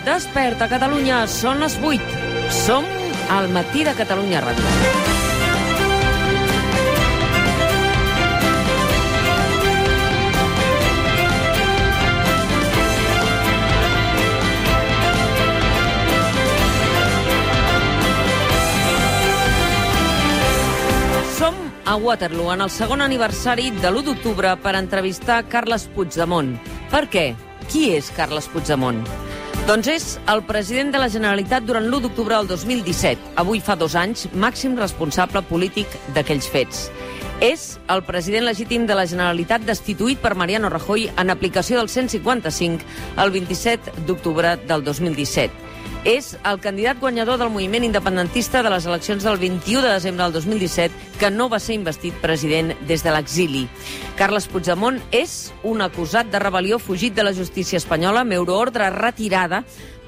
Desperta, Catalunya. Són les 8. Som al matí de Catalunya Ràdio. Som a Waterloo en el segon aniversari de l'1 d'octubre per entrevistar Carles Puigdemont. Per què? Qui és Carles Puigdemont? Doncs és el president de la Generalitat durant l'1 d'octubre del 2017, avui fa dos anys, màxim responsable polític d'aquells fets. És el president legítim de la Generalitat destituït per Mariano Rajoy en aplicació del 155 el 27 d'octubre del 2017 és el candidat guanyador del moviment independentista de les eleccions del 21 de desembre del 2017, que no va ser investit president des de l'exili. Carles Puigdemont és un acusat de rebel·lió fugit de la justícia espanyola amb euroordre retirada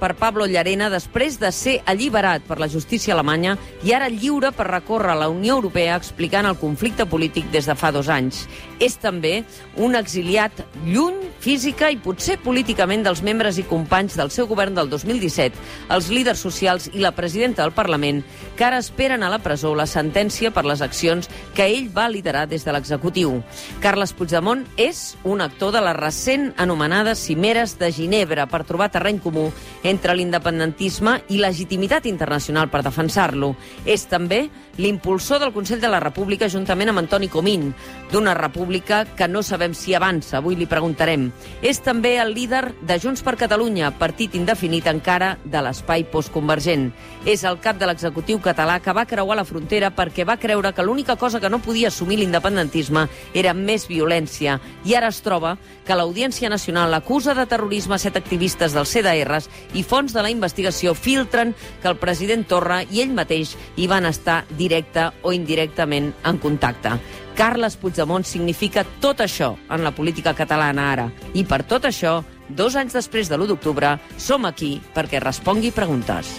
per Pablo Llarena després de ser alliberat per la justícia alemanya i ara lliure per recórrer a la Unió Europea explicant el conflicte polític des de fa dos anys. És també un exiliat lluny física i potser políticament dels membres i companys del seu govern del 2017, els líders socials i la presidenta del Parlament, que ara esperen a la presó la sentència per les accions que ell va liderar des de l'executiu. Carles Puigdemont és un actor de la recent anomenada Cimeres de Ginebra per trobar terreny comú entre l'independentisme i legitimitat internacional per defensar-lo. És també l'impulsor del Consell de la República juntament amb Antoni Comín, d'una república que no sabem si avança, avui li preguntarem. És també el líder de Junts per Catalunya, partit indefinit encara de l'espai postconvergent. És el cap de l'executiu català que va creuar la frontera perquè va creure que l'única cosa que no podia assumir l'independentisme era més violència i ara es troba que l'Audiència Nacional acusa de terrorisme set activistes dels CDRs i fons de la investigació filtren que el president Torra i ell mateix hi van estar directe o indirectament en contacte. Carles Puigdemont significa tot això en la política catalana ara. I per tot això, dos anys després de l'1 d'octubre, som aquí perquè respongui preguntes.